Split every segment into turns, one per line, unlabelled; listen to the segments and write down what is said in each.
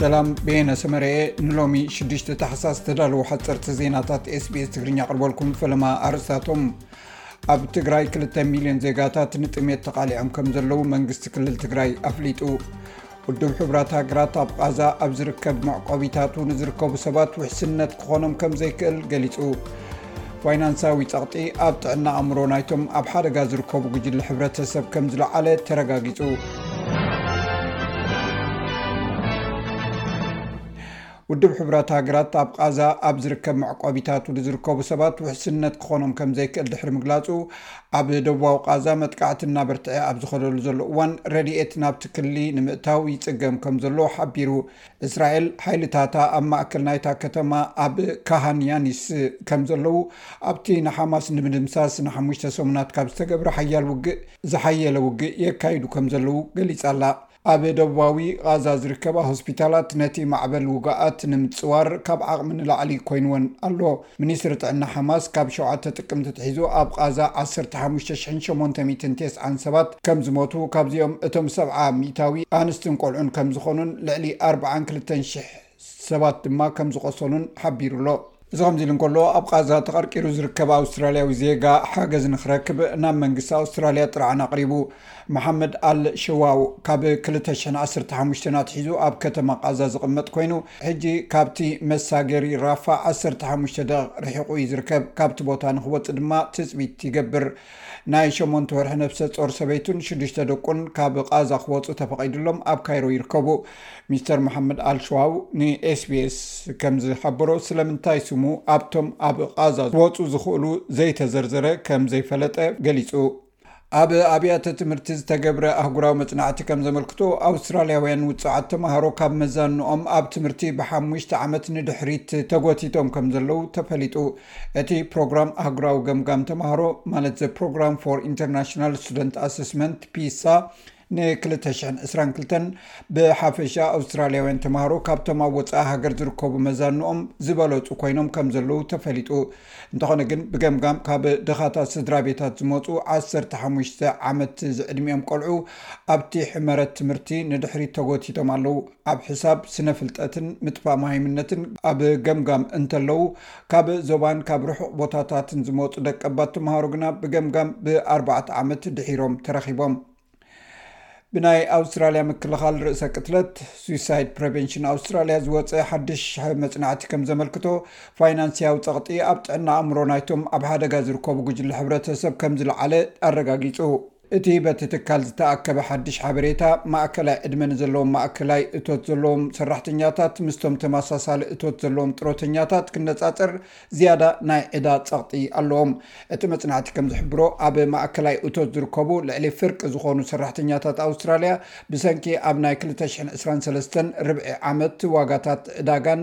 ሰላም ብየነ ሰመረ እየ ንሎሚ 6ዱሽተ ታሕሳስ ዝተዳለዉ ሓፀርቲ ዜናታት ስቤስ ትግርኛ ኣቕርበልኩም ፈለማ ኣርእስታቶም ኣብ ትግራይ 2ል ሚሊዮን ዜጋታት ንጥሜት ተቓሊዖም ከም ዘለዉ መንግስቲ ክልል ትግራይ ኣፍሊጡ ውድብ ሕቡራት ሃገራት ኣብ ቓዛ ኣብ ዝርከብ መዕቆቢታቱ ንዝርከቡ ሰባት ውሕስነት ክኾኖም ከም ዘይክእል ገሊጹ። ፋይናንሳዊ ጸቕጢ ኣብ ጥዕና ኣእምሮ ናይቶም ኣብ ሓደጋ ዝርከቡ ጉጅለ ሕብረተሰብ ከም ዝለዓለ ተረጋጊጹ። ውድብ ሕቡራት ሃገራት ኣብ ቓዛ ኣብ ዝርከብ መዕቆቢታቱ ንዝርከቡ ሰባት ውሕስነት ክኾኖም ከም ዘይክእል ድሕሪ ምግላጹ፣ ኣብ ደቡባዊ ቓዛ መጥቃዕቲ እናበርትዐ ኣብ ዝኸደሉ ዘሎ እዋን ረድኤት ናብቲ ክሊ ንምእታው ይጽገም ከም ዘሎ ሓቢሩ። እስራኤል፣ ሓይልታታ ኣብ ማእከል ናይታ ከተማ ኣብ ካሃን ያኒስ ከም ዘለዉ፣ ኣብቲ ንሓማስ ንምድምሳስ ንሓሙሽተ ሰሙናት ካብ ዝተገብረ ሓያል ውግእ ዝሓየለ ውግእ የካይዱ ከም ዘለዉ ገሊጻ'ላ። ኣብ ደቡባዊ ቓዛ ዝርከባ ሆስፒታላት ነቲ ማዕበል ውጉኣት ንምጽዋር ካብ ዓቕሚ ንላዕሊ ኮይንወን ኣሎ። ሚኒስትሪ ጥዕና ሓማስ ካብ ሸውዓተ ጥቅምቲ ኣትሒዙ ኣብ ቓዛ ዓሰርተ ሓሙሽተ ሽሕን ሸሞንተ ሚእትን ቴስዓን ሰባት ከም ዝሞቱ ካብዚኦም እቶም ሰብዓ ሚእታዊ ኣንስትን ቆልዑን ከም ዝኾኑን ልዕሊ ኣርብዓን ክልተን ሽሕ ሰባት ድማ ከም ዝቖሰሉን ሓቢሩ ኣሎ። እዚ ከምዚ ኢሉ እንከሎ፣ ኣብ ቓዛ ተቐርቂሩ ዝርከብ ኣውስትራልያዊ ዜጋ ሓገዝ ንኽረክብ ናብ መንግስቲ ኣውስትራልያ ጥርዓን ኣቕሪቡ። መሓመድ ኣል ሸዋው ካብ ክልተ ሽሕን ዓሰርተ ሓሙሽተን ኣትሒዙ ኣብ ከተማ ቓዛ ዝቕመጥ ኮይኑ፣ ሕጂ ካብቲ መሳገሪ ራፋ ዓሰርተ ሓሙሽተ ደቒቕ ርሒቑ እዩ ዝርከብ፣ ካብቲ ቦታ ንኽወጽእ ድማ ትጽቢት ይገብር። ናይ ሸሞንተ ወርሒ ነብሰ ጾር ሰበይቱን ሽዱሽተ ደቁን ካብ ቓዛ ክወጹ ተፈቒድሎም ኣብ ካይሮ ይርከቡ። ሚስተር መሓመድ ኣልሸዋው ንኤስቢኤስ ከምዝሓበሮ ስለምንታይ ስሙ ኣብቶም ኣብ ቓዛ ክወጹ ዝኽእሉ ዘይተዘርዘረ ከምዘይፈለጠ ገሊጹ። ኣብ ኣብያተ ትምህርቲ ዝተገብረ ኣህጉራዊ መጽናዕቲ ከምዘመልክቶ ኣውስትራልያውያን ውጹዓት ተማሃሮ ካብ መዛንኦም ኣብ ትምህርቲ ብሓሙሽተ ዓመት ንድሕሪት ተጎቲቶም ከምዘለዉ ተፈሊጡ። እቲ ፕሮግራም ኣህጉራዊ ገምጋም ተማሃሮ ማለት ዘ ፕሮግራም ፎር ኢንተርናሽናል ስቱደንት ኣሰስመንት ፒሳ ን222 ብሓፈሻ ኣውስትራልያውያን ተማሃሮ ካብቶም ኣብ ወፃኢ ሃገር ዝርከቡ መዛንኦም ዝበለፁ ኮይኖም ከም ዘለዉ ተፈሊጡ እንተኾነ ግን ብገምጋም ካብ ድኻታት ስድራ ቤታት ዝመፁ 15 ዓመት ዝዕድሚኦም ቆልዑ ኣብቲ ሕመረት ትምህርቲ ንድሕሪት ተጎቲቶም ኣለዉ ኣብ ሕሳብ ስነ ፍልጠትን ምጥፋእ መሃይምነትን ኣብ ገምጋም እንተለዉ ካብ ዞባን ካብ ርሑቕ ቦታታትን ዝመጹ ደቀባት ተምሃሮ ግና ብገምጋም ብ ኣርባዕተ ዓመት ድሒሮም ተረኺቦም። ብናይ ኣውስትራልያ ምክልኻል ርእሰ ቅትለት፣ Suicide Prevention Australia፣ ዝወጸ ሓድሽ መጽናዕቲ ከም ዘመልክቶ፣ ፋይናንስያዊ ጸቕጢ ኣብ ጥዕና ኣእምሮ ናይቶም ኣብ ሓደጋ ዝርከቡ ጉጅለ ሕብረተሰብ ከም ዝልዓለ ኣረጋጊጹ። እቲ በቲ ትካል ዝተኣከበ ሓድሽ ሓበሬታ፣ ማእከላይ ዕድመ ንዘለዎም ማእከላይ እቶት ዘለዎም ሰራሕተኛታት ምስቶም ተመሳሳሊ እቶት ዘለዎም ጥሮተኛታት ክነጻጸር ዝያዳ ናይ ዕዳ ጸቕጢ ኣለዎም። እቲ መጽናዕቲ ከም ዝሕብሮ፣ ኣብ ማእከላይ እቶት ዝርከቡ ልዕሊ ፍርቂ ዝኾኑ ሰራሕተኛታት ኣውስትራልያ ብሰንኪ ኣብ ናይ ክልተ ሽሕን ዕስራን ሰለስተን ርብዒ ዓመት ዋጋታት ዕዳጋን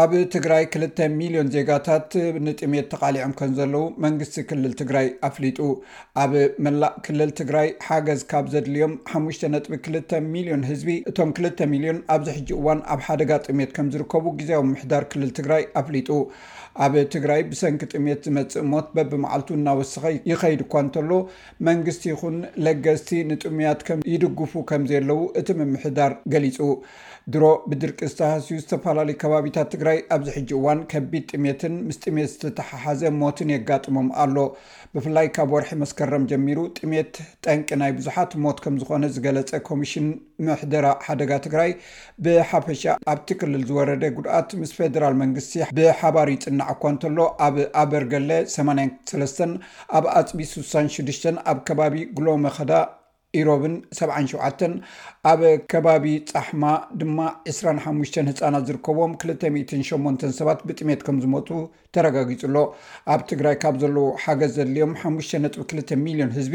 ኣብ ትግራይ ክልተ ሚሊዮን ዜጋታት ንጥሜት ተቓሊዖም ከም ዘለዉ መንግስቲ ክልል ትግራይ ኣፍሊጡ ኣብ መላእ ክልል ትግራይ ሓገዝ ካብ ዘድልዮም ሓሙሽተ ነጥቢ ክልተ ሚሊዮን ህዝቢ እቶም ክልተ ሚሊዮን ኣብዚ ሕጂ እዋን ኣብ ሓደጋ ጥሜት ከም ዝርከቡ ግዜያዊ ምሕዳር ክልል ትግራይ ኣፍሊጡ ኣብ ትግራይ ብሰንኪ ጥሜት ዝመፅእ ሞት በብመዓልቱ እናወሰኸ ይኸይድ እኳ እንተሎ መንግስቲ ይኹን ለገስቲ ንጥሙያት ከም ይድግፉ ከም ዘለው እቲ ምምሕዳር ገሊፁ ድሮ ብድርቂ ዝተሃስዩ ዝተፈላለዩ ከባቢታት ትግራይ ኣብዚ ሕጂ እዋን ከቢድ ጥሜትን ምስ ጥሜት ዝተተሓሓዘ ሞትን የጋጥሞም ኣሎ። ብፍላይ ካብ ወርሒ መስከረም ጀሚሩ ጥሜት ጠንቂ ናይ ብዙሓት ሞት ከምዝኾነ ዝገለፀ ኮሚሽን ምሕደራ ሓደጋ ትግራይ ብሓፈሻ ኣብቲ ክልል ዝወረደ ጉድኣት ምስ ፌዴራል መንግስቲ ብሓባር ይፅናዕ እኳ እንተሎ ኣብ ኣበርገለ ሰማንያን ሰለስተን፣ ኣብ ኣፅቢ ስሳን ሽዱሽተን፣ ኣብ ከባቢ ጉሎ መኸዳ፣ ኢሮብን ሰብዓን ሸውዓተን፣ ኣብ ከባቢ ጻሕማ ድማ ዕስራን ሓሙሽተን ህጻናት ዝርከብዎም ክልተ ሚእትን ሸሞንተን ሰባት ብጥሜት ከምዝሞቱ ተረጋጊጹ ኣሎ። ኣብ ትግራይ ካብ ዘለዉ ሓገዝ ዘድልዮም ሓሙሽተ ነጥቢ ክልተ ሚልዮን ህዝቢ፣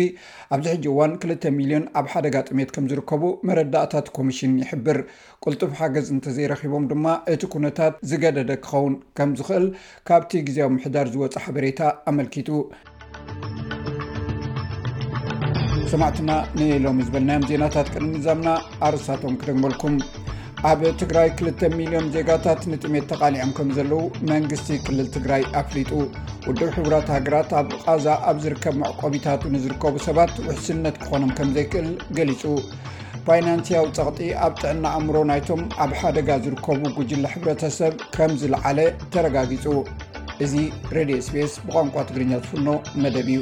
ኣብዚ ሕጂ እዋን ክልተ ሚልዮን ኣብ ሓደጋ ጥሜት ከምዝርከቡ መረዳእታ እቲ ኮሚሽን ይሕብር። ቅልጡፍ ሓገዝ እንተዘይረኺቦም ድማ እቲ ኩነታት ዝገደደ ክኸውን ከም ዝኽእል ካብቲ ግዝያዊ ምምሕዳር ዝወጸ ሓበሬታ ኣመልኪቱ። ሰማዕትና ንሎሚ ዝበልናዮም ዜናታት ቅድሚ ምዛምና ኣርሳቶም ክደግመልኩም ኣብ ትግራይ 2ል ሚልዮን ዜጋታት ንጥሜት ተቓሊዖም ከም ዘለዉ መንግስቲ ክልል ትግራይ ኣፍሊጡ ውድብ ሕቡራት ሃገራት ኣብ ቓዛ ኣብ ዝርከብ መዕቆቢታቱ ንዝርከቡ ሰባት ውሕስነት ክኾኖም ከም ዘይክእል ገሊፁ ፋይናንስያዊ ጸቕጢ ኣብ ጥዕና ኣእምሮ ናይቶም ኣብ ሓደጋ ዝርከቡ ጉጅለ ሕብረተሰብ ከም ዝለዓለ ተረጋጊጹ እዚ ሬድዮ ስፔስ ብቋንቋ ትግርኛ ዝፍኖ መደብ እዩ